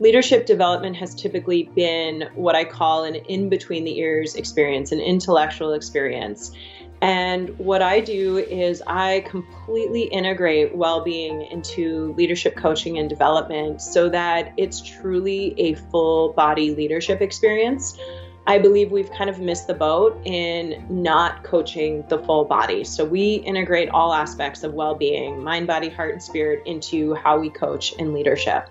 Leadership development has typically been what I call an in between the ears experience, an intellectual experience. And what I do is I completely integrate well being into leadership coaching and development so that it's truly a full body leadership experience. I believe we've kind of missed the boat in not coaching the full body. So we integrate all aspects of well being, mind, body, heart, and spirit into how we coach in leadership.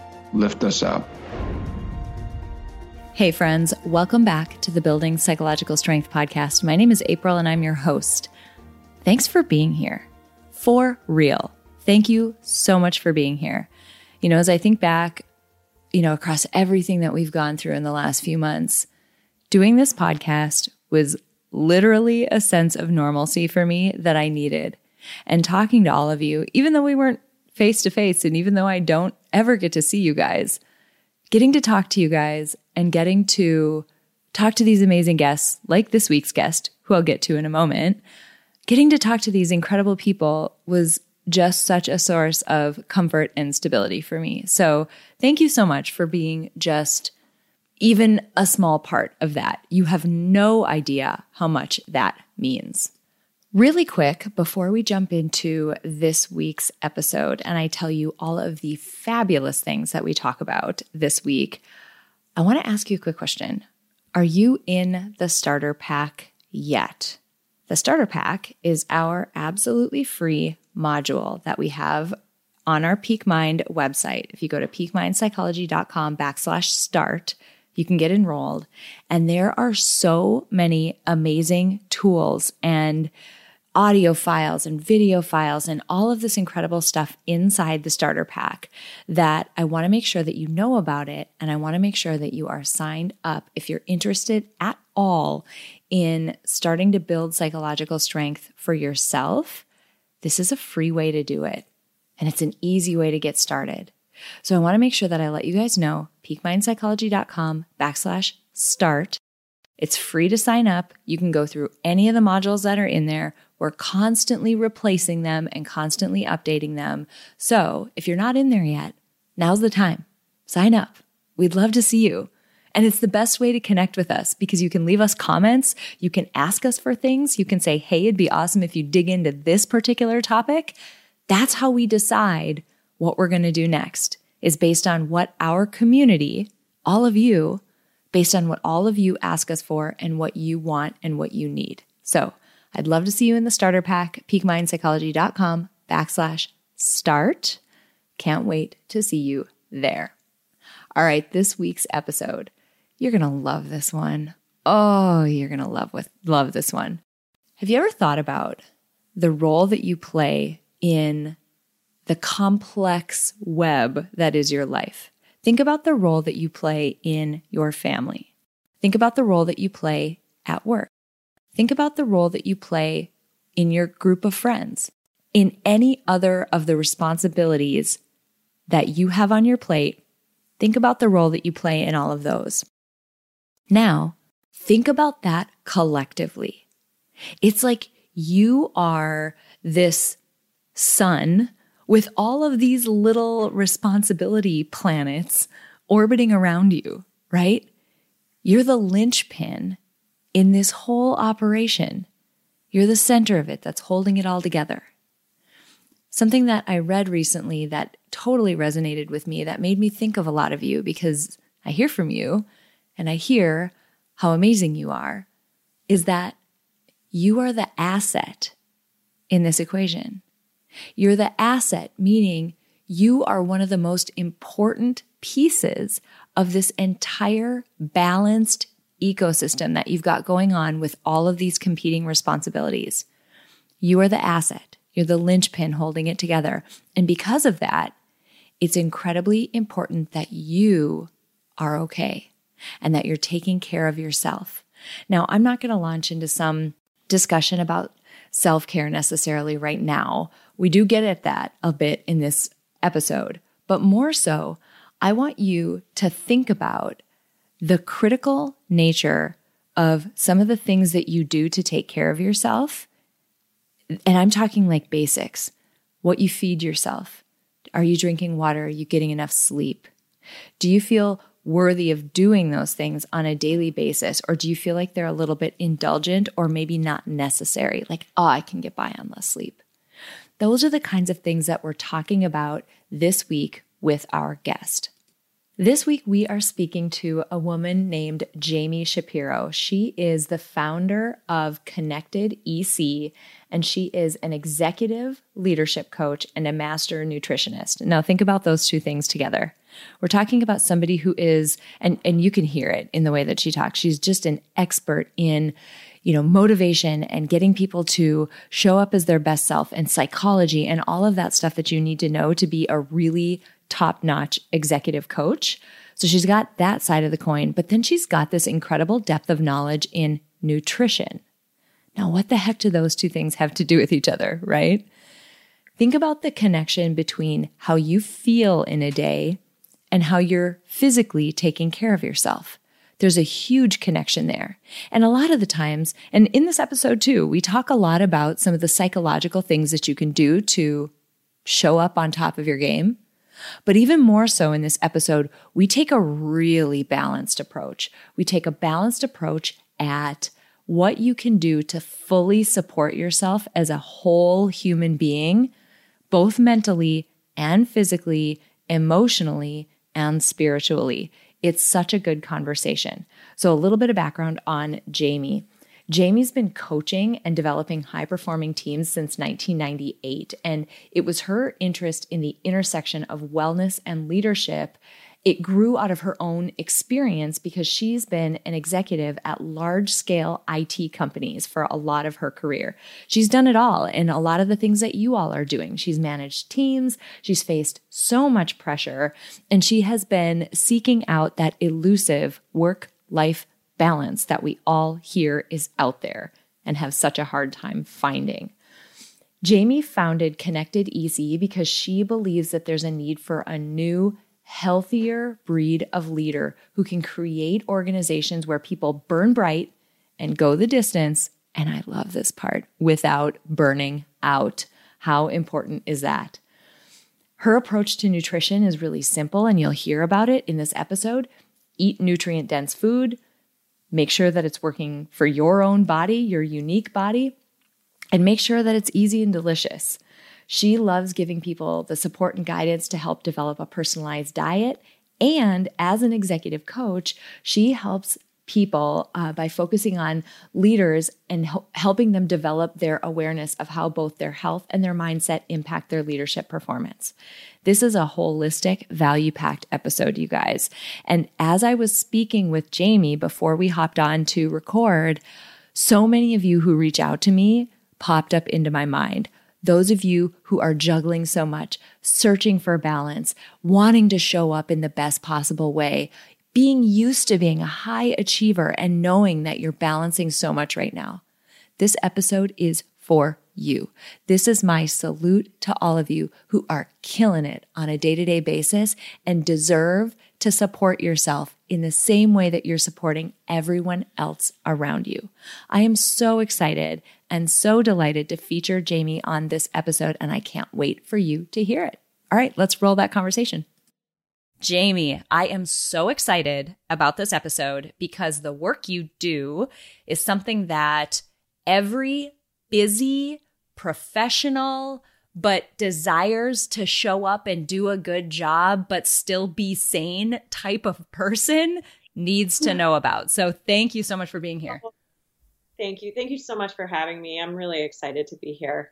lift us up. Hey, friends, welcome back to the Building Psychological Strength podcast. My name is April and I'm your host. Thanks for being here. For real. Thank you so much for being here. You know, as I think back, you know, across everything that we've gone through in the last few months, doing this podcast was literally a sense of normalcy for me that I needed. And talking to all of you, even though we weren't face to face. And even though I don't ever get to see you guys, getting to talk to you guys and getting to talk to these amazing guests, like this week's guest, who I'll get to in a moment, getting to talk to these incredible people was just such a source of comfort and stability for me. So thank you so much for being just even a small part of that. You have no idea how much that means. Really quick, before we jump into this week's episode and I tell you all of the fabulous things that we talk about this week, I want to ask you a quick question. Are you in the starter pack yet? The starter pack is our absolutely free module that we have on our Peak Mind website. If you go to peakmindpsychology.com backslash start, you can get enrolled. And there are so many amazing tools and audio files and video files and all of this incredible stuff inside the starter pack that I want to make sure that you know about it. And I want to make sure that you are signed up if you're interested at all in starting to build psychological strength for yourself. This is a free way to do it. And it's an easy way to get started. So I want to make sure that I let you guys know peakmindpsychology.com backslash start. It's free to sign up. You can go through any of the modules that are in there we're constantly replacing them and constantly updating them. So if you're not in there yet, now's the time. Sign up. We'd love to see you. And it's the best way to connect with us because you can leave us comments. You can ask us for things. You can say, hey, it'd be awesome if you dig into this particular topic. That's how we decide what we're going to do next, is based on what our community, all of you, based on what all of you ask us for and what you want and what you need. So I'd love to see you in the starter pack, peakmindpsychology.com backslash start. Can't wait to see you there. All right, this week's episode. You're going to love this one. Oh, you're going to love with love this one. Have you ever thought about the role that you play in the complex web that is your life? Think about the role that you play in your family. Think about the role that you play at work. Think about the role that you play in your group of friends, in any other of the responsibilities that you have on your plate. Think about the role that you play in all of those. Now, think about that collectively. It's like you are this sun with all of these little responsibility planets orbiting around you, right? You're the linchpin in this whole operation. You're the center of it that's holding it all together. Something that I read recently that totally resonated with me, that made me think of a lot of you because I hear from you and I hear how amazing you are is that you are the asset in this equation. You're the asset, meaning you are one of the most important pieces of this entire balanced ecosystem that you've got going on with all of these competing responsibilities. You are the asset. You're the linchpin holding it together. And because of that, it's incredibly important that you are okay and that you're taking care of yourself. Now, I'm not going to launch into some discussion about self care necessarily right now. We do get at that a bit in this episode, but more so, I want you to think about the critical nature of some of the things that you do to take care of yourself. And I'm talking like basics what you feed yourself. Are you drinking water? Are you getting enough sleep? Do you feel worthy of doing those things on a daily basis? Or do you feel like they're a little bit indulgent or maybe not necessary? Like, oh, I can get by on less sleep. Those are the kinds of things that we're talking about this week with our guest. This week, we are speaking to a woman named Jamie Shapiro. She is the founder of Connected EQ, and she is an executive leadership coach and a master nutritionist. Now, think about those two things together. We're talking about somebody who is, and, and you can hear it in the way that she talks, she's just an expert in you know, motivation and getting people to show up as their best self and psychology and all of that stuff that you need to know to be a really top notch executive coach. So she's got that side of the coin, but then she's got this incredible depth of knowledge in nutrition. Now, what the heck do those two things have to do with each other, right? Think about the connection between how you feel in a day and how you're physically taking care of yourself. There's a huge connection there. And a lot of the times, and in this episode too, we talk a lot about some of the psychological things that you can do to show up on top of your game. But even more so in this episode, we take a really balanced approach. We take a balanced approach at what you can do to fully support yourself as a whole human being, both mentally and physically, emotionally and spiritually. It's such a good conversation. So, a little bit of background on Jamie. Jamie's been coaching and developing high performing teams since 1998. And it was her interest in the intersection of wellness and leadership. It grew out of her own experience because she's been an executive at large scale IT companies for a lot of her career. She's done it all and a lot of the things that you all are doing. She's managed teams, she's faced so much pressure, and she has been seeking out that elusive work life balance that we all hear is out there and have such a hard time finding. Jamie founded Connected EQ because she believes that there's a need for a new, healthier breed of leader who can create organizations where people burn bright and go the distance. And I love this part without burning out. How important is that? Her approach to nutrition is really simple, and you'll hear about it in this episode. Eat nutrient dense food, Make sure that it's working for your own body, your unique body, and make sure that it's easy and delicious. She loves giving people the support and guidance to help develop a personalized diet. And as an executive coach, she helps people uh, by focusing on leaders and helping them develop their awareness of how both their health and their mindset impact their leadership performance. This is a holistic, value packed episode, you guys. And as I was speaking with Jamie before we hopped on to record, so many of you who reach out to me popped up into my mind. Those of you who are juggling so much, searching for balance, wanting to show up in the best possible way, being used to being a high achiever and knowing that you're balancing so much right now. This episode is for you. This is my salute to all of you who are killing it on a day to day basis and deserve to support yourself in the same way that you're supporting everyone else around you. I am so excited and so delighted to feature Jamie on this episode, and I can't wait for you to hear it. All right, let's roll that conversation. Jamie, I am so excited about this episode because the work you do is something that every busy, professional, but desires to show up and do a good job, but still be sane type of person needs to know about. So thank you so much for being here. Oh, Thank you. Thank you so much for having me. I'm really excited to be here.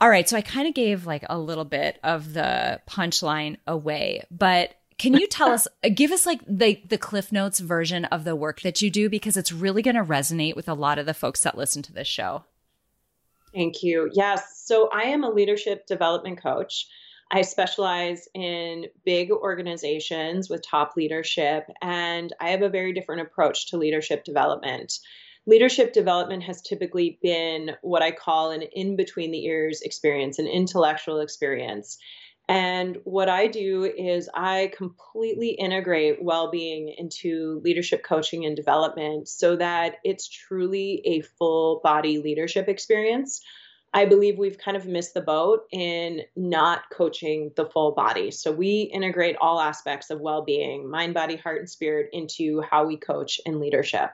All right. So I kind of gave like a little bit of the punchline away, but can you tell us, give us like the, the Cliff Notes version of the work that you do? Because it's really going to resonate with a lot of the folks that listen to this show. Thank you. Yes. So I am a leadership development coach. I specialize in big organizations with top leadership, and I have a very different approach to leadership development. Leadership development has typically been what I call an in between the ears experience, an intellectual experience. And what I do is I completely integrate well being into leadership coaching and development so that it's truly a full body leadership experience. I believe we've kind of missed the boat in not coaching the full body. So we integrate all aspects of well being, mind, body, heart, and spirit into how we coach in leadership.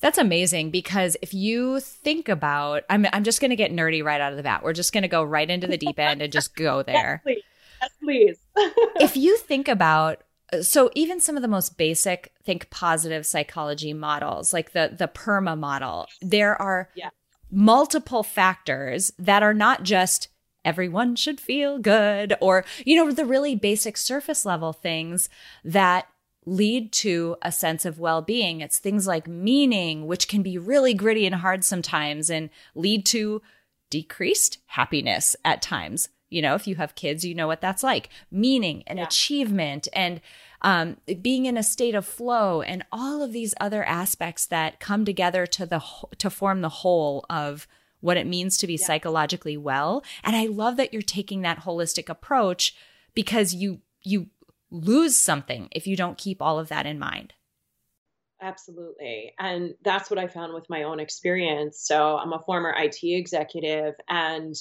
That's amazing because if you think about, I'm, I'm just going to get nerdy right out of the bat. We're just going to go right into the deep end and just go there. yes, please. Yes, please. if you think about, so even some of the most basic think positive psychology models, like the the PERMA model, there are yeah. multiple factors that are not just everyone should feel good or you know the really basic surface level things that lead to a sense of well being. It's things like meaning, which can be really gritty and hard sometimes and lead to decreased happiness at times. You know, if you have kids, you know what that's like meaning and yeah. achievement and um, being in a state of flow and all of these other aspects that come together to the to form the whole of what it means to be yeah. psychologically well. And I love that you're taking that holistic approach because you you lose something if you don't keep all of that in mind. Absolutely. And that's what I found with my own experience. So I'm a former IT executive and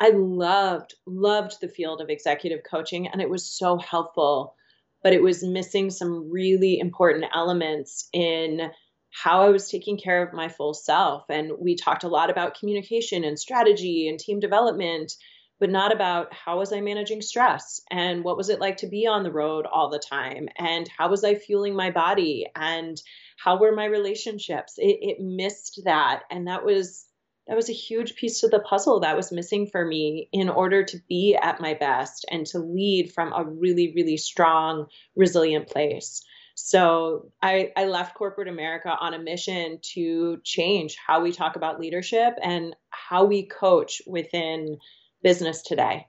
I loved, loved the field of executive coaching and it was so helpful, but it was missing some really important elements in how I was taking care of my full self. And we talked a lot about communication and strategy and team development but not about how was I managing stress and what was it like to be on the road all the time and how was I fueling my body and how were my relationships. It, it missed that, and that was that was a huge piece of the puzzle that was missing for me in order to be at my best and to lead from a really really strong resilient place so I, I left corporate america on a mission to change how we talk about leadership and how we coach within business today.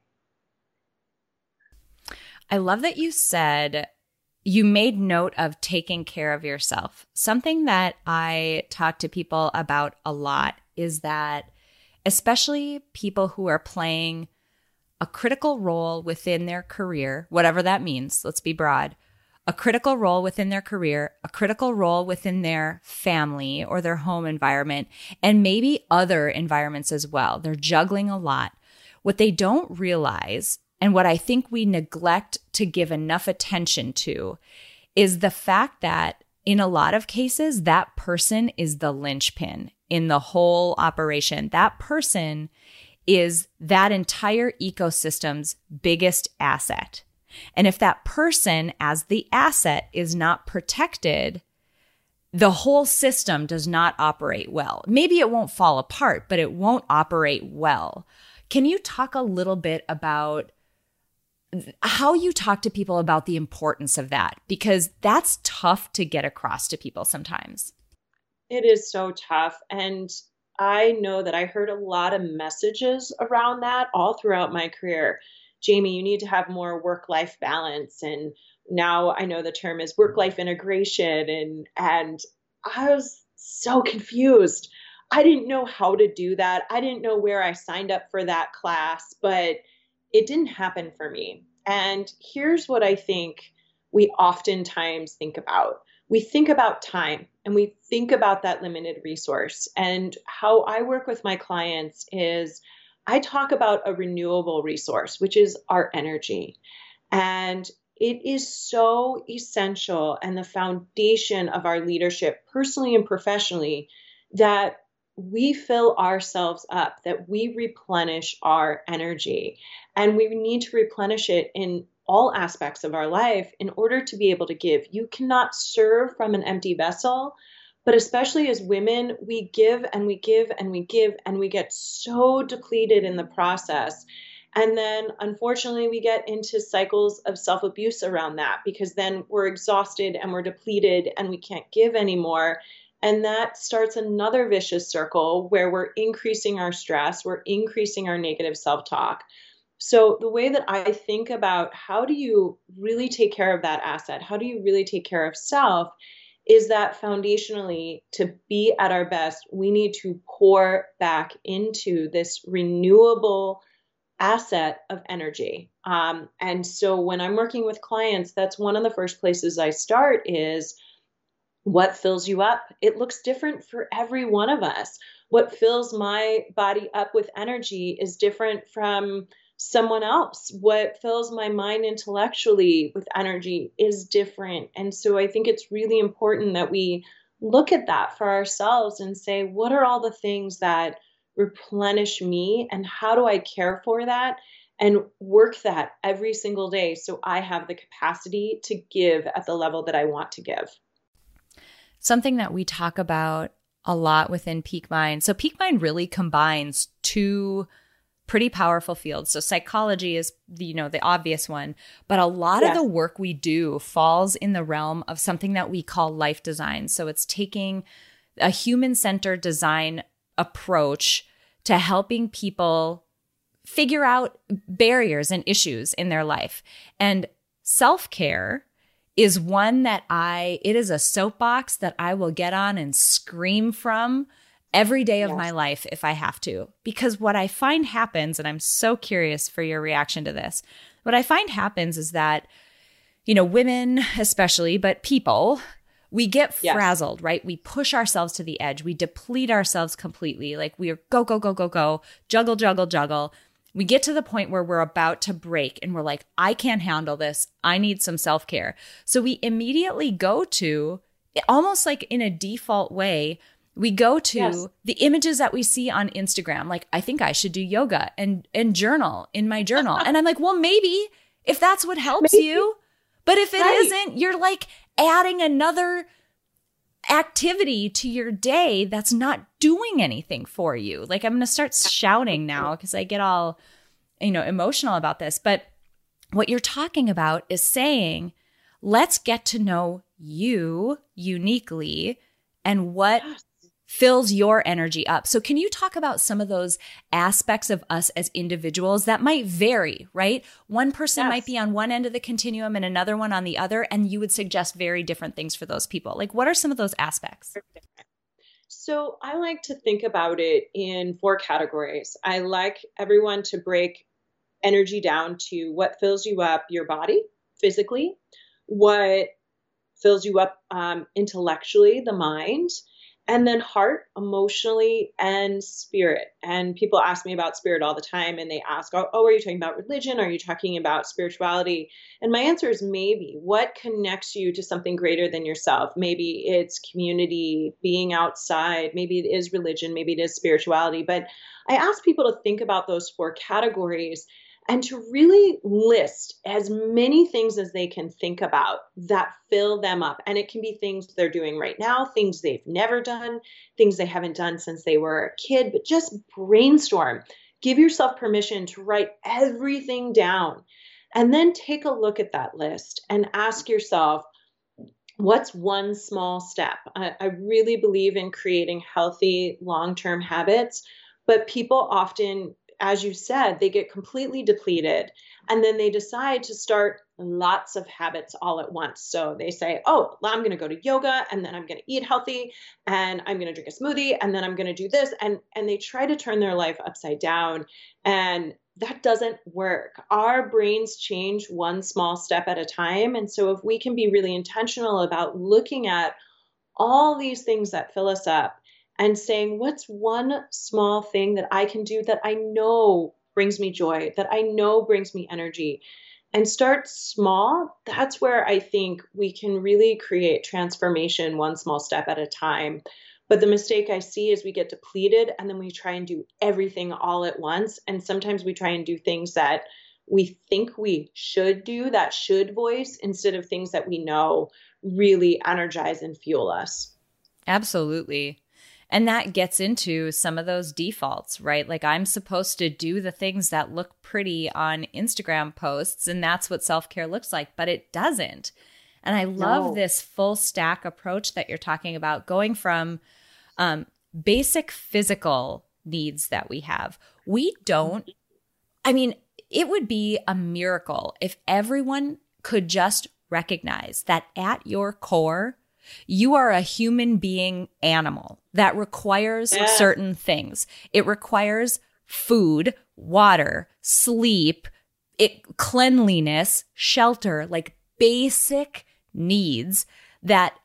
I love that you said you made note of taking care of yourself. Something that I talk to people about a lot is that, especially people who are playing a critical role within their career, whatever that means, let's be broad, a critical role within their career, a critical role within their family or their home environment, and maybe other environments as well. They're juggling a lot. What they don't realize, and what I think we neglect to give enough attention to, is the fact that in a lot of cases, that person is the linchpin in the whole operation. That person is that entire ecosystem's biggest asset. And if that person, as the asset, is not protected, the whole system does not operate well. Maybe it won't fall apart, but it won't operate well. Can you talk a little bit about how you talk to people about the importance of that? Because that's tough to get across to people sometimes. It is so tough. And I know that I heard a lot of messages around that all throughout my career. Jamie, you need to have more work life balance. And now I know the term is work life integration. And, and I was so confused. I didn't know how to do that. I didn't know where I signed up for that class, but it didn't happen for me. And here's what I think we oftentimes think about we think about time and we think about that limited resource. And how I work with my clients is I talk about a renewable resource, which is our energy. And it is so essential and the foundation of our leadership, personally and professionally, that we fill ourselves up, that we replenish our energy. And we need to replenish it in all aspects of our life in order to be able to give. You cannot serve from an empty vessel. But especially as women, we give and we give and we give, and we get so depleted in the process. And then unfortunately, we get into cycles of self abuse around that because then we're exhausted and we're depleted and we can't give anymore. And that starts another vicious circle where we're increasing our stress, we're increasing our negative self talk. So, the way that I think about how do you really take care of that asset, how do you really take care of self, is that foundationally, to be at our best, we need to pour back into this renewable asset of energy. Um, and so when I'm working with clients, that's one of the first places I start is what fills you up. It looks different for every one of us. What fills my body up with energy is different from someone else. What fills my mind intellectually with energy is different. And so I think it's really important that we look at that for ourselves and say, what are all the things that replenish me and how do I care for that and work that every single day so I have the capacity to give at the level that I want to give. Something that we talk about a lot within Peak Mind. So Peak Mind really combines two pretty powerful fields. So psychology is the, you know the obvious one, but a lot yes. of the work we do falls in the realm of something that we call life design. So it's taking a human-centered design approach to helping people figure out barriers and issues in their life. And self care is one that I, it is a soapbox that I will get on and scream from every day of yes. my life if I have to. Because what I find happens, and I'm so curious for your reaction to this, what I find happens is that, you know, women especially, but people we get yes. frazzled, right? We push ourselves to the edge. We deplete ourselves completely. Like we are go, go, go, go, go, juggle, juggle, juggle. We get to the point where we're about to break and we're like, I can't handle this. I need some self care. So we immediately go to almost like in a default way, we go to yes. the images that we see on Instagram. Like, I think I should do yoga and, and journal in my journal. and I'm like, well, maybe if that's what helps maybe. you. But if it right. not you're like adding another activity to your day that's not doing anything for you. Like I'm going to start shouting now because I get all, you know, emotional about this. But what you're talking about is saying, let's get to know you uniquely and what fills your energy up. So, can you talk about some of those aspects of us as individuals that might vary, right? One person yes. might be on one end of the continuum and another one on the other, and you would suggest very different things for those people. Like, what are some of those aspects? So, I like to think about it in four categories. I like everyone to break energy down to what fills you up, your body physically, what fills you up um, intellectually, the mind, and then heart emotionally and spirit. And people ask me about spirit all the time and they ask oh, oh are you talking about religion? Are you talking about spirituality? And my answer is maybe. What connects you to something greater than yourself? Maybe it's community being outside. Maybe it is religion. Maybe it is spirituality. But i ask people to think about those four categories and to really list as many things as they can think about that fill them up. And it can be things they're doing right now, things they've never done, things they haven't done since they were a kid, but just brainstorm. Give yourself permission to write everything down. And then take a look at that list and ask yourself, what's one small step? I, I really believe in creating healthy long term habits, but people often as you said, they get completely depleted and then they decide to start lots of habits all at once. So they say, oh, well, I'm going to go to yoga and then I'm going to eat healthy and I'm going to drink a smoothie and then I'm going to do this. And, and they try to turn their life upside down. And that doesn't work. Our brains change one small step at a time. And so if we can be really intentional about looking at all these things that fill us up and saying, what's one small thing that I can do that I know brings me joy, that I know brings me energy? And start small. That's where I think we can really create transformation one small step at a time. But the mistake I see is we get depleted and then we try and do everything all at once. And sometimes we try and do things that we think we should do, that should voice, instead of things that we know really energize and fuel us. Absolutely. And that gets into some of those defaults, right? Like I'm supposed to do the things that look pretty on Instagram posts, and that's what self care looks like, but it doesn't. And I love no. this full stack approach that you're talking about, going from um, basic physical needs that we have. We don't, I mean, it would be a miracle if everyone could just recognize that at your core, you are a human being animal that requires yeah. certain things. It requires food, water, sleep, it, cleanliness, shelter, like basic needs that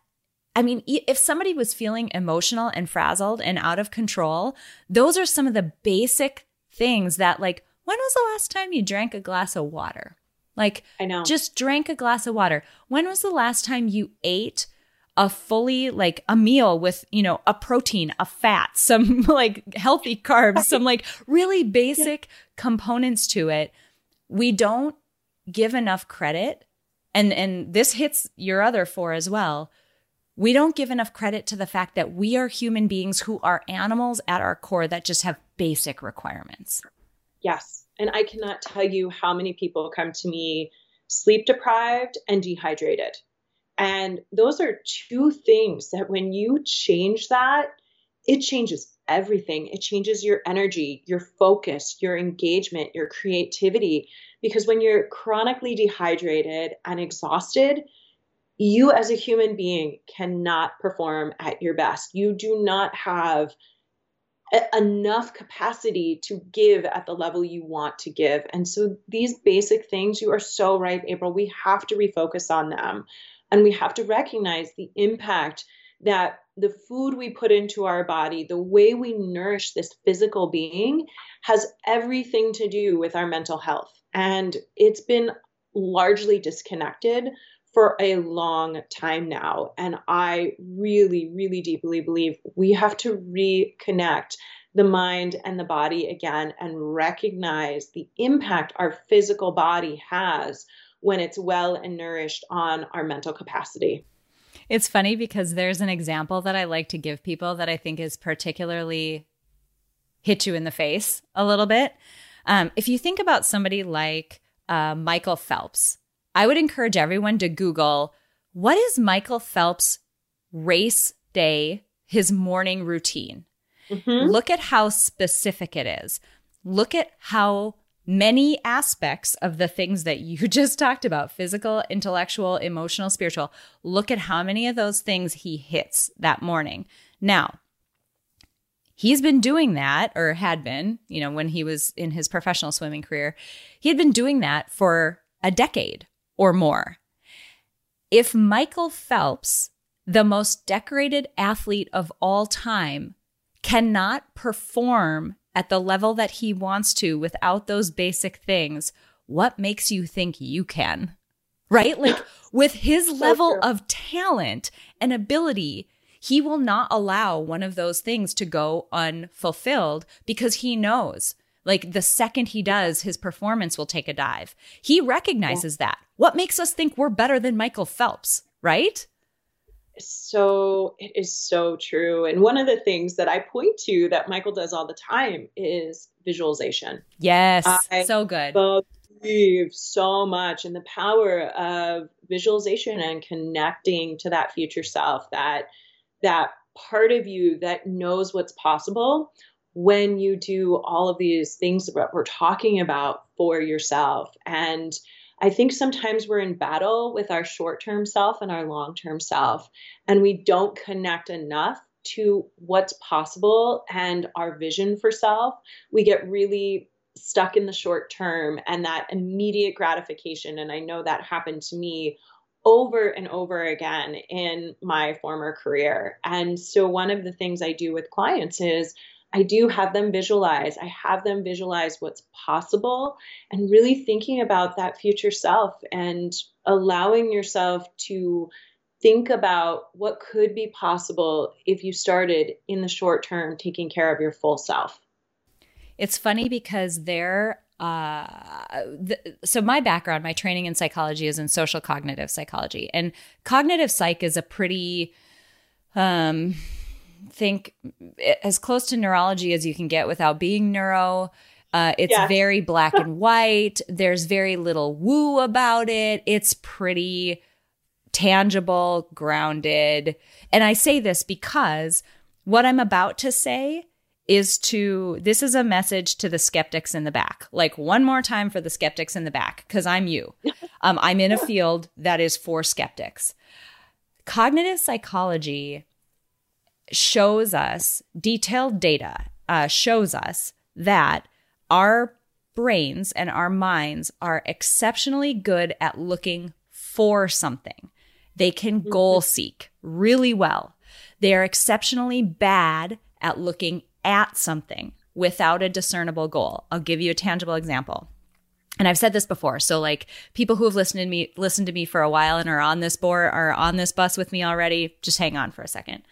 I mean, if somebody was feeling emotional and frazzled and out of control, those are some of the basic things that, like, when was the last time you drank a glass of water? Like, I know. Just drank a glass of water. When was the last time you ate a fully, like, a meal with, you know, a protein, a fat, some like healthy carbs, some like really basic yeah. components to it? We don't give enough credit. And, and this hits your other four as well we don't give enough credit to the fact that we are human beings who are animals at our core that just have basic requirements. Yes. And I cannot tell you how many people come to me sleep deprived and dehydrated. And those are two things that when you change that, it changes everything. It changes your energy, your focus, your engagement, your creativity. Because when you're chronically dehydrated and exhausted, you as a human being cannot perform at your best. You do not have enough capacity to give at the level you want to give. And so these basic things, you are so right, April, we have to refocus on them. And we have to recognize the impact that the food we put into our body, the way we nourish this physical being, has everything to do with our mental health. And it's been largely disconnected for a long time now. And I really, really deeply believe we have to reconnect the mind and the body again and recognize the impact our physical body has when it's well and nourished on our mental capacity. It's funny because there's an example that I like to give people that I think is particularly hit you in the face a little bit. Um, if you think about somebody like uh, Michael Phelps, I would encourage everyone to Google what is Michael Phelps' race day, his morning routine. Mm-hmm. Look at how specific it is. Look at how many aspects of the things that you just talked about physical, intellectual, emotional, spiritual look at how many of those things he hits that morning. Now, he's been doing that or had been, you know, when he was in his professional swimming career, he had been doing that for a decade or more. If Michael Phelps, the most decorated athlete of all time, cannot perform at the level that he wants to without those basic things, what makes you think you can? Right? Like with his so level true. of talent and ability, he will not allow one of those things to go unfulfilled because he knows like the second he does, his performance will take a dive. He recognizes yeah. that. What makes us think we're better than Michael Phelps, right? So it is so true. And one of the things that I point to that Michael does all the time is visualization. Yes, I so good. Believe so much in the power of visualization and connecting to that future self, that that part of you that knows what's possible when you do all of these things that we're talking about for yourself. And I think sometimes we're in battle with our short term self and our long term self, and we don't connect enough to what's possible and our vision for self. We get really stuck in the short term and that immediate gratification. And I know that happened to me over and over again in my former career. And so, one of the things I do with clients is I do have them visualize. I have them visualize what's possible and really thinking about that future self and allowing yourself to think about what could be possible if you started in the short term taking care of your full self. It's funny because there uh, the, so my background, my training in psychology is in social cognitive psychology, and cognitive psych is a pretty, um, think as close to neurology as you can get without being neuro. Uh, it's yeah. very black and white. There's very little woo about it. It's pretty tangible, grounded. And I say this because what I'm about to say is to this is a message to the skeptics in the back. Like one more time for the skeptics in the back cuz I'm you. Um, I'm in a field that is for skeptics. Cognitive psychology shows us detailed data uh, shows us that our brains and our minds are exceptionally good at looking for something. They can mm-hmm. goal seek really well. They are exceptionally bad at looking at something without a discernible goal. I'll give you a tangible example. And I've said this before. So like people who have listened to me listened to me for a while and are on this board are on this bus with me already, just hang on for a second.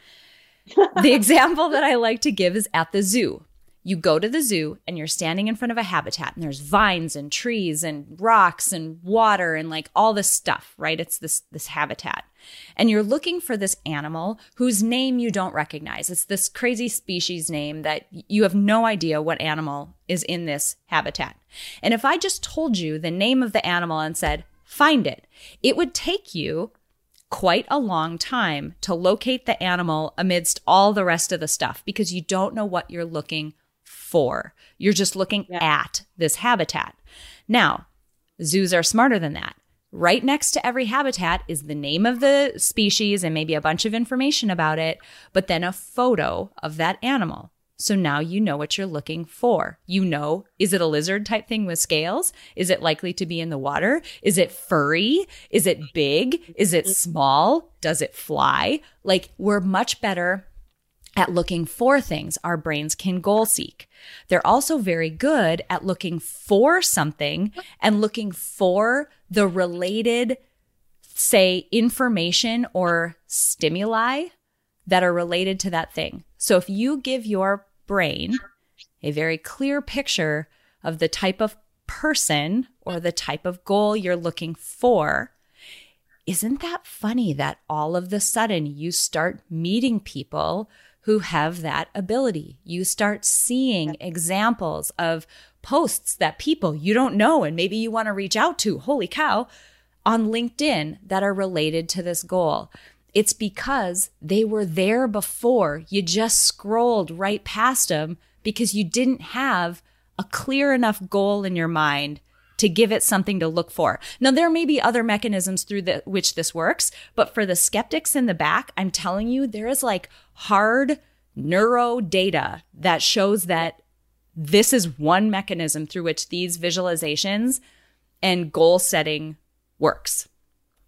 The example that I like to give is at the zoo. You go to the zoo and you're standing in front of a habitat and there's vines and trees and rocks and water and like all this stuff, right? It's this this habitat. And you're looking for this animal whose name you don't recognize. It's this crazy species name that you have no idea what animal is in this habitat. And if I just told you the name of the animal and said, "Find it." It would take you quite a long time to locate the animal amidst all the rest of the stuff because you don't know what you're looking for. You're just looking yeah. at this habitat. Now, zoos are smarter than that. Right next to every habitat is the name of the species and maybe a bunch of information about it, but then a photo of that animal. So now you know what you're looking for. You know, is it a lizard type thing with scales? Is it likely to be in the water? Is it furry? Is it big? Is it small? Does it fly? Like, we're much better at looking for things. Our brains can goal seek. They're also very good at looking for something and looking for the related, say, information or stimuli that are related to that thing. So if you give your brain a very clear picture of the type of person or the type of goal you're looking for, isn't that funny that all of the sudden you start meeting people who have that ability. You start seeing examples of posts that people you don't know and maybe you want to reach out to, holy cow, on LinkedIn that are related to this goal. It's because they were there before. You just scrolled right past them because you didn't have a clear enough goal in your mind to give it something to look for. Now, there may be other mechanisms through the, which this works, but for the skeptics in the back, I'm telling you, there is like hard neuro data that shows that this is one mechanism through which these visualizations and goal setting works.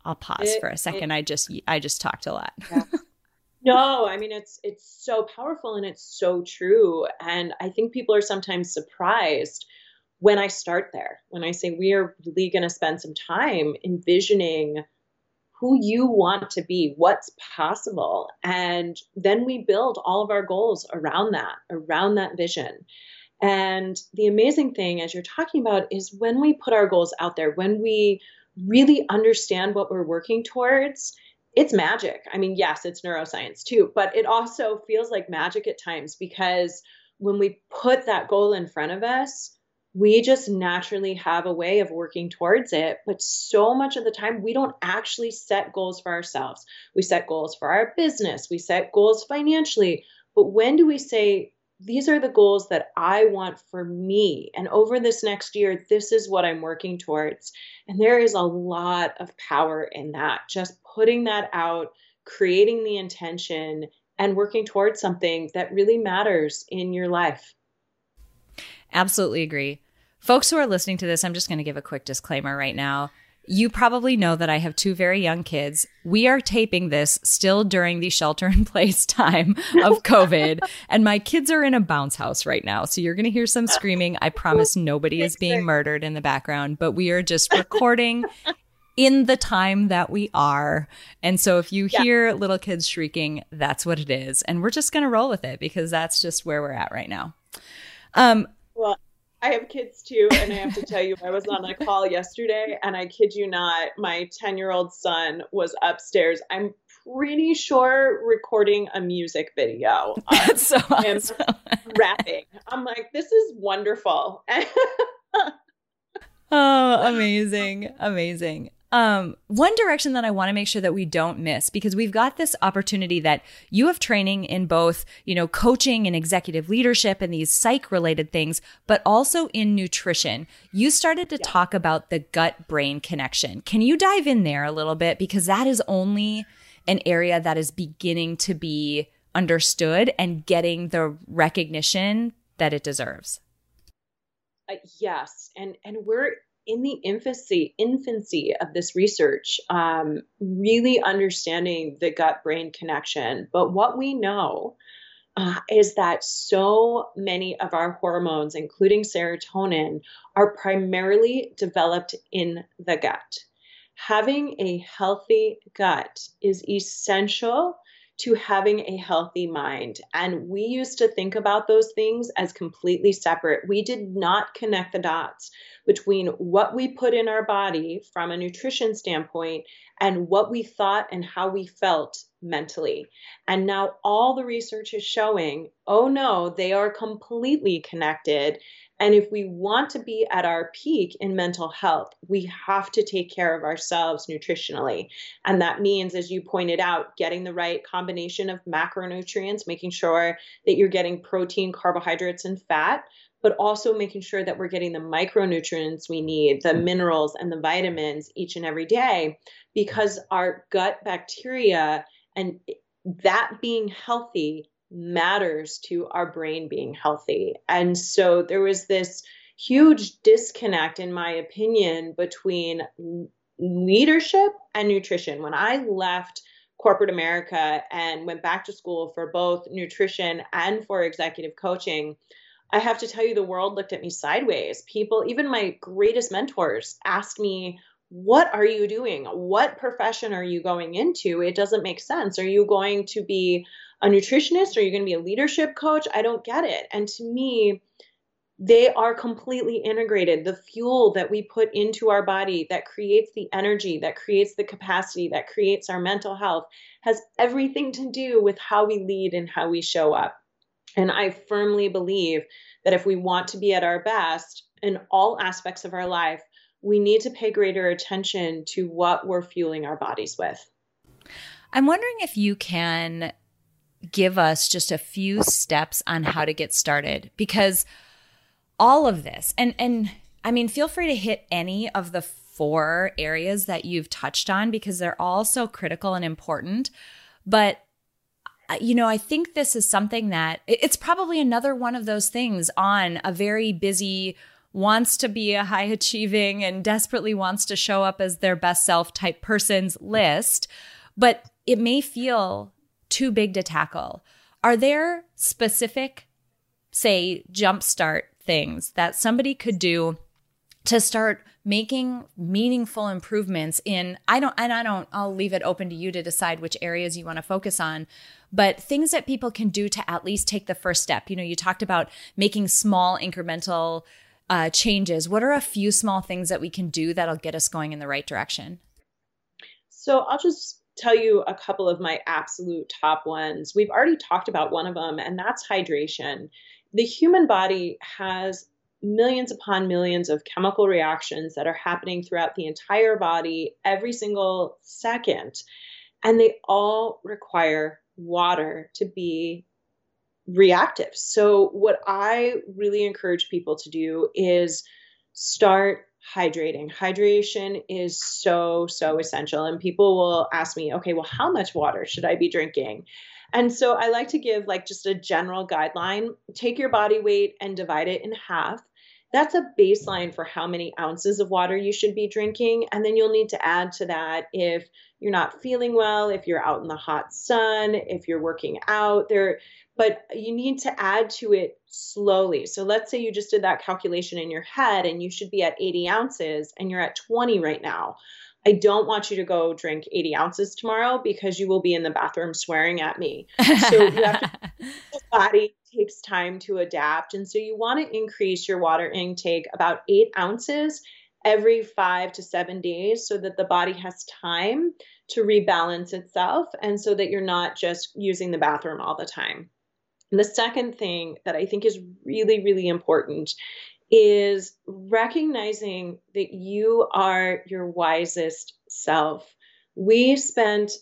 I'll pause it, for a second. It, I just I just talked a lot. Yeah. no, I mean it's it's so powerful and it's so true and I think people are sometimes surprised when I start there, when I say we are really going to spend some time envisioning who you want to be, what's possible. And then we build all of our goals around that, around that vision. And the amazing thing, as you're talking about, is when we put our goals out there, when we really understand what we're working towards, it's magic. I mean, yes, it's neuroscience too, but it also feels like magic at times because when we put that goal in front of us, we just naturally have a way of working towards it. But so much of the time, we don't actually set goals for ourselves. We set goals for our business, we set goals financially. But when do we say, these are the goals that I want for me. And over this next year, this is what I'm working towards. And there is a lot of power in that. Just putting that out, creating the intention, and working towards something that really matters in your life. Absolutely agree. Folks who are listening to this, I'm just going to give a quick disclaimer right now. You probably know that I have two very young kids. We are taping this still during the shelter in place time of COVID, and my kids are in a bounce house right now. So you're going to hear some screaming. I promise nobody is being murdered in the background, but we are just recording in the time that we are. And so if you yeah. hear little kids shrieking, that's what it is. And we're just going to roll with it because that's just where we're at right now. Um, well, I have kids too. And I have to tell you, I was on a call yesterday and I kid you not, my 10 year old son was upstairs. I'm pretty sure recording a music video. That's so awesome. rapping. I'm like, this is wonderful. oh, amazing. Amazing. Um, one direction that I want to make sure that we don't miss because we've got this opportunity that you have training in both, you know, coaching and executive leadership and these psych related things, but also in nutrition. You started to yeah. talk about the gut brain connection. Can you dive in there a little bit? Because that is only an area that is beginning to be understood and getting the recognition that it deserves. Uh, yes, and and we're in the infancy infancy of this research, um, really understanding the gut brain connection. But what we know uh, is that so many of our hormones, including serotonin, are primarily developed in the gut. Having a healthy gut is essential to having a healthy mind. And we used to think about those things as completely separate. We did not connect the dots between what we put in our body from a nutrition standpoint and what we thought and how we felt mentally. And now all the research is showing oh no, they are completely connected. And if we want to be at our peak in mental health, we have to take care of ourselves nutritionally. And that means, as you pointed out, getting the right combination of macronutrients, making sure that you're getting protein, carbohydrates, and fat, but also making sure that we're getting the micronutrients we need, the minerals and the vitamins each and every day, because our gut bacteria and that being healthy matters to our brain being healthy. And so there was this huge disconnect, in my opinion, between leadership and nutrition. When I left corporate America and went back to school for both nutrition and for executive coaching, I have to tell you, the world looked at me sideways. People, even my greatest mentors, asked me, What are you doing? What profession are you going into? It doesn't make sense. Are you going to be a nutritionist? Are you going to be a leadership coach? I don't get it. And to me, they are completely integrated. The fuel that we put into our body that creates the energy, that creates the capacity, that creates our mental health has everything to do with how we lead and how we show up. And I firmly believe that if we want to be at our best in all aspects of our life, we need to pay greater attention to what we're fueling our bodies with. I'm wondering if you can give us just a few steps on how to get started because all of this and and I mean feel free to hit any of the four areas that you've touched on because they're all so critical and important but you know I think this is something that it's probably another one of those things on a very busy wants to be a high achieving and desperately wants to show up as their best self type person's list but it may feel too big to tackle. Are there specific, say, jumpstart things that somebody could do to start making meaningful improvements in I don't and I don't I'll leave it open to you to decide which areas you want to focus on but things that people can do to at least take the first step you know you talked about making small incremental uh, changes what are a few small things that we can do that'll get us going in the right direction so I'll just tell you a couple of my absolute top ones. We've already talked about one of them, and that's hydration. The human body has millions upon millions of chemical reactions that are happening throughout the entire body every single second, and they all require water to be reactive. So, what I really encourage people to do is start hydrating. Hydration is so, so essential. And people will ask me, okay, well, how much water should I be drinking? And so I like to give like just a general guideline take your body weight and divide it in half. That's a baseline for how many ounces of water you should be drinking. And then you'll need to add to that if you're not feeling well, if you're out in the hot sun, if you're working out. There but you need to add to it slowly. So let's say you just did that calculation in your head and you should be at 80 ounces and you're at 20 right now. I don't want you to go drink 80 ounces tomorrow because you will be in the bathroom swearing at me. So you have to, body takes time to adapt. And so you want to increase your water intake about eight ounces every five to seven days so that the body has time to rebalance itself and so that you're not just using the bathroom all the time. And the second thing that I think is really, really important is recognizing that you are your wisest self. We spent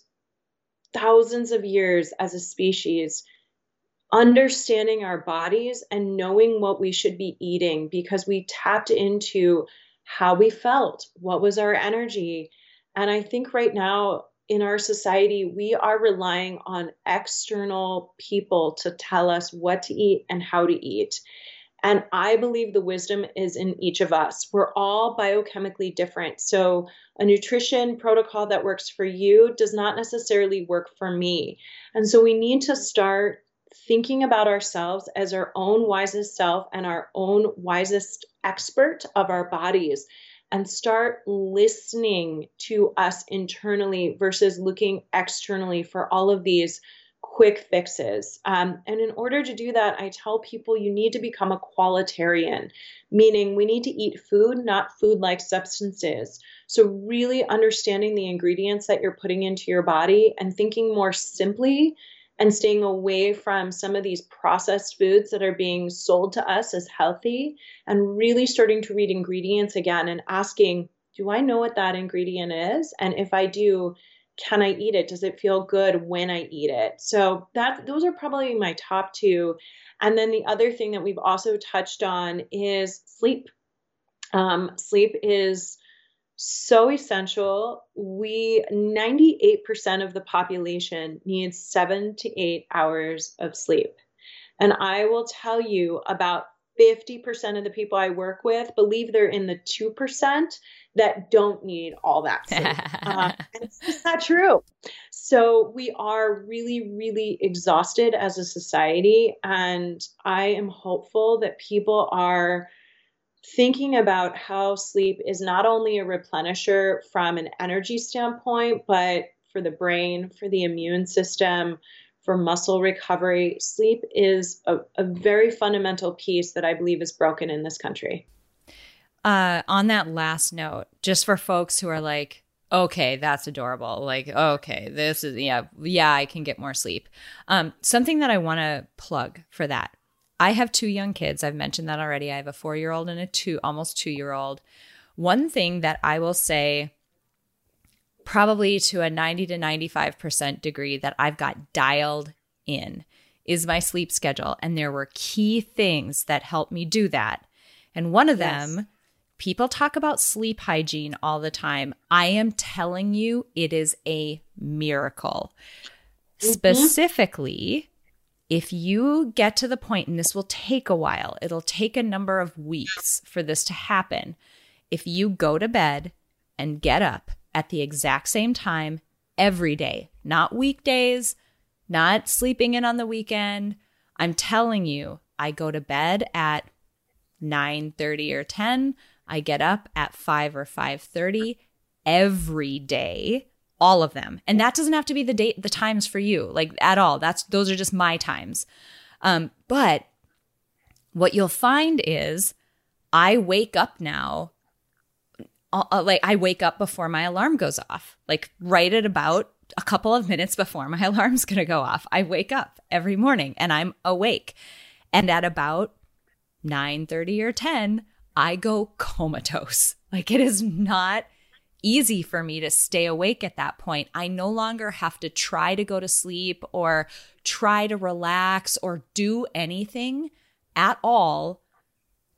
thousands of years as a species understanding our bodies and knowing what we should be eating because we tapped into how we felt, what was our energy. And I think right now in our society, we are relying on external people to tell us what to eat and how to eat. And I believe the wisdom is in each of us. We're all biochemically different. So, a nutrition protocol that works for you does not necessarily work for me. And so, we need to start thinking about ourselves as our own wisest self and our own wisest expert of our bodies and start listening to us internally versus looking externally for all of these quick fixes. Um, and in order to do that, I tell people you need to become a qualitarian, meaning we need to eat food, not food like substances. So, really understanding the ingredients that you're putting into your body and thinking more simply and staying away from some of these processed foods that are being sold to us as healthy and really starting to read ingredients again and asking, do I know what that ingredient is? And if I do, can I eat it? Does it feel good when I eat it? So that those are probably my top two. And then the other thing that we've also touched on is sleep. Um, sleep is so essential. We 98% of the population needs seven to eight hours of sleep. And I will tell you about 50% of the people I work with believe they're in the 2% that don't need all that sleep. uh, and it's just not true. So we are really, really exhausted as a society. And I am hopeful that people are thinking about how sleep is not only a replenisher from an energy standpoint, but for the brain, for the immune system, for muscle recovery. Sleep is a, a very fundamental piece that I believe is broken in this country. Uh, on that last note, just for folks who are like, okay, that's adorable. Like, okay, this is, yeah, yeah, I can get more sleep. Um, something that I want to plug for that I have two young kids. I've mentioned that already. I have a four year old and a two, almost two year old. One thing that I will say, probably to a 90 to 95% degree, that I've got dialed in is my sleep schedule. And there were key things that helped me do that. And one of yes. them, people talk about sleep hygiene all the time. I am telling you, it is a miracle. Mm-hmm. Specifically, if you get to the point, and this will take a while, it'll take a number of weeks for this to happen. If you go to bed and get up at the exact same time every day, not weekdays, not sleeping in on the weekend, I'm telling you, I go to bed at 9:30 or 10, I get up at 5 or 5:30 every day all of them. And that doesn't have to be the date the times for you, like at all. That's those are just my times. Um, but what you'll find is I wake up now uh, uh like I wake up before my alarm goes off. Like right at about a couple of minutes before my alarm's going to go off. I wake up every morning and I'm awake. And at about 9:30 or 10, I go comatose. Like it is not easy for me to stay awake at that point. I no longer have to try to go to sleep or try to relax or do anything at all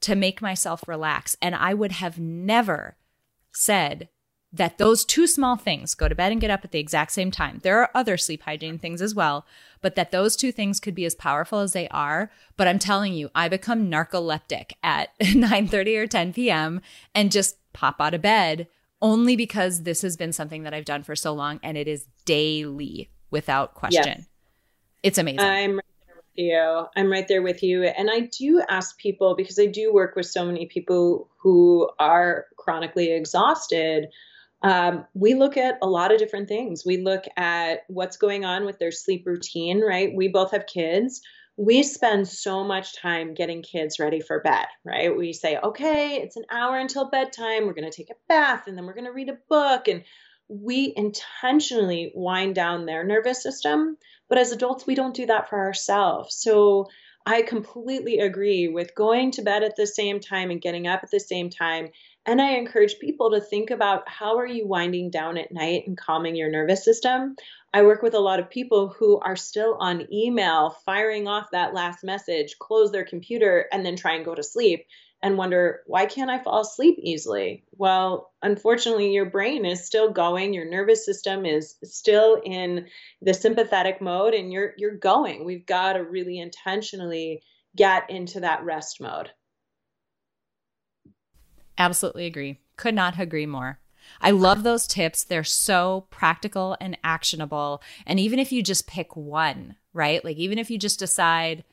to make myself relax. And I would have never said that those two small things go to bed and get up at the exact same time. There are other sleep hygiene things as well, but that those two things could be as powerful as they are. But I'm telling you, I become narcoleptic at 9 30 or 10 p.m. and just pop out of bed only because this has been something that I've done for so long and it is daily without question. Yes. It's amazing. I'm right there with you. I'm right there with you. And I do ask people because I do work with so many people who are chronically exhausted. um, we look at a lot of different things. We look at what's going on with their sleep routine, right? We both have kids. We spend so much time getting kids ready for bed, right? We say, okay, it's an hour until bedtime. We're going to take a bath and then we're going to read a book. And we intentionally wind down their nervous system. But as adults, we don't do that for ourselves. So I completely agree with going to bed at the same time and getting up at the same time. And I encourage people to think about how are you winding down at night and calming your nervous system. I work with a lot of people who are still on email, firing off that last message, close their computer, and then try and go to sleep and wonder, why can't I fall asleep easily? Well, unfortunately, your brain is still going, your nervous system is still in the sympathetic mode and you're you're going. We've got to really intentionally get into that rest mode. Absolutely agree. Could not agree more. I love those tips. They're so practical and actionable. And even if you just pick one, right? Like even if you just decide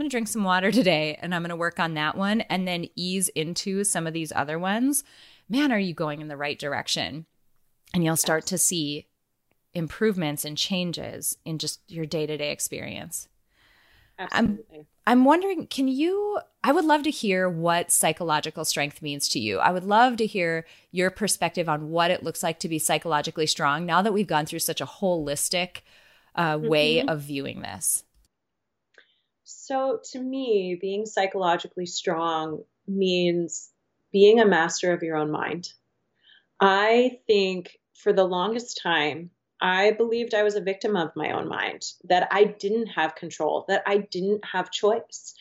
I'm going to drink some water today and I'm going to work on that one and then ease into some of these other ones. Man, are you going in the right direction? And you'll start to see improvements and changes in just your day to day experience. Absolutely. I'm, I'm wondering, can you? I would love to hear what psychological strength means to you. I would love to hear your perspective on what it looks like to be psychologically strong now that we've gone through such a holistic uh, way mm-hmm. of viewing this. So, to me, being psychologically strong means being a master of your own mind. I think for the longest time, I believed I was a victim of my own mind, that I didn't have control, that I didn't have choice.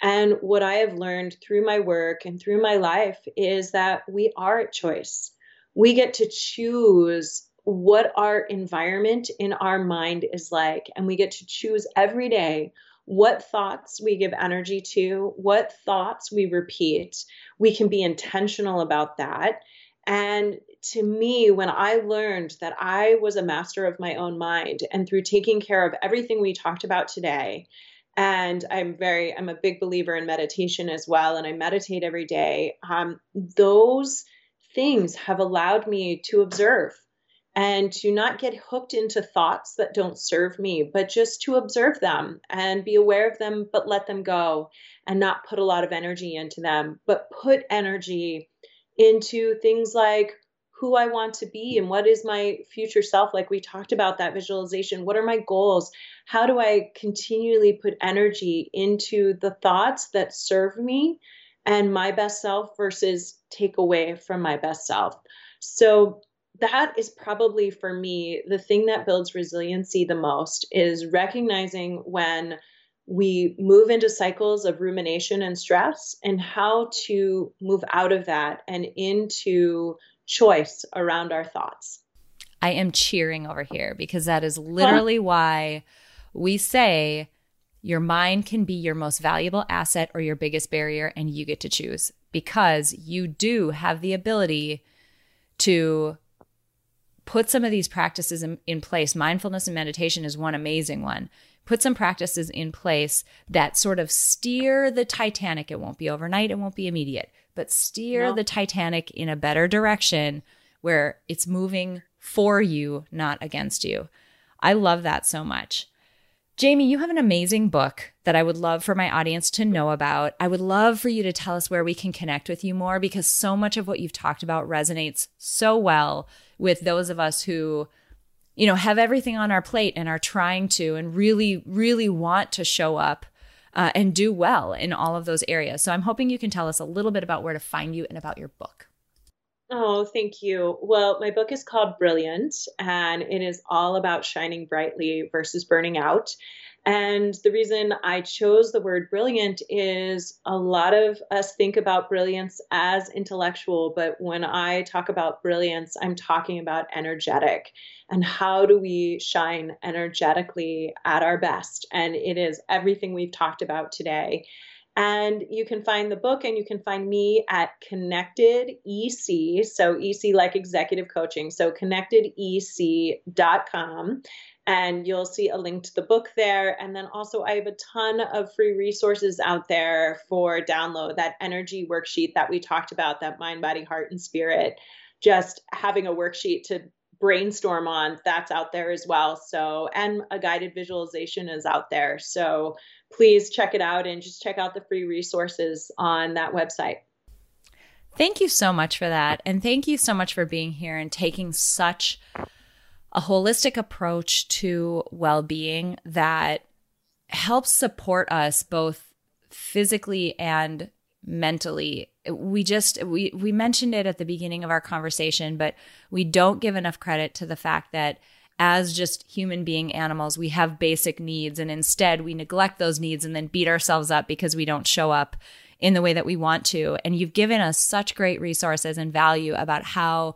And what I have learned through my work and through my life is that we are at choice. We get to choose what our environment in our mind is like, and we get to choose every day what thoughts we give energy to, what thoughts we repeat. We can be intentional about that. And to me, when I learned that I was a master of my own mind, and through taking care of everything we talked about today, and I'm very, I'm a big believer in meditation as well, and I meditate every day. Um, those things have allowed me to observe and to not get hooked into thoughts that don't serve me, but just to observe them and be aware of them, but let them go and not put a lot of energy into them, but put energy into things like who I want to be and what is my future self. Like we talked about that visualization. What are my goals? How do I continually put energy into the thoughts that serve me and my best self versus take away from my best self? So that is probably for me the thing that builds resiliency the most is recognizing when we move into cycles of rumination and stress and how to move out of that and into choice around our thoughts. I am cheering over here because that is literally why we say your mind can be your most valuable asset or your biggest barrier, and you get to choose because you do have the ability to put some of these practices in, in, place. Mindfulness and meditation is one amazing one. Put some practices in place that sort of steer the Titanic. It won't be overnight, it won't be immediate, but steer no. the Titanic in a better direction where it's moving for you, not against you. I love that so much. Jamie, you have an amazing book that I would love for my audience to know about. I would love for you to tell us where we can connect with you more because so much of what you've talked about resonates so well with those of us who you know have everything on our plate and are trying to and really really want to show up uh, and do well in all of those areas. So i'm hoping you can tell us a little bit about where to find you and about your book. Oh thank you. Well my book is called brilliant and it is all about shining brightly versus burning out and the reason I chose the word brilliant is a lot of us think about brilliance as intellectual, but when I talk about brilliance, I'm talking about energetic. And how do we shine energetically at our best? And it is everything we've talked about today. And you can find the book and you can find me at Connected EC. So, EC like executive coaching. So, connectedec.com and you'll see a link to the book there. And then also, I have a ton of free resources out there for download that energy worksheet that we talked about, that mind, body, heart, and spirit. just having a worksheet to brainstorm on that's out there as well so and a guided visualization is out there so please check it out and just check out the free resources on that website thank you so much for that and thank you so much for being here and taking such a holistic approach to well-being that helps support us both physically and mentally. We just we we mentioned it at the beginning of our conversation but we don't give enough credit to the fact that as just human being animals we have basic needs and instead we neglect those needs and then beat ourselves up because we don't show up in the way that we want to. And you've given us such great resources and value about how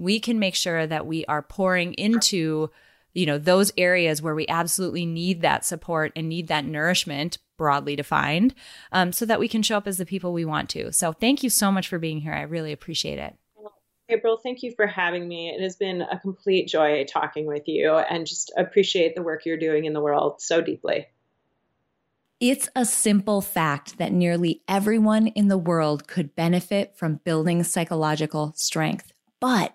we can make sure that we are pouring into you know those areas where we absolutely need that support and need that nourishment broadly defined um, so that we can show up as the people we want to. So thank you so much for being here. I really appreciate it. April thank you for having me. It has been a complete joy talking with you and just appreciate the work you're doing in the world so deeply. It's a simple fact that nearly everyone in the world could benefit from building psychological strength but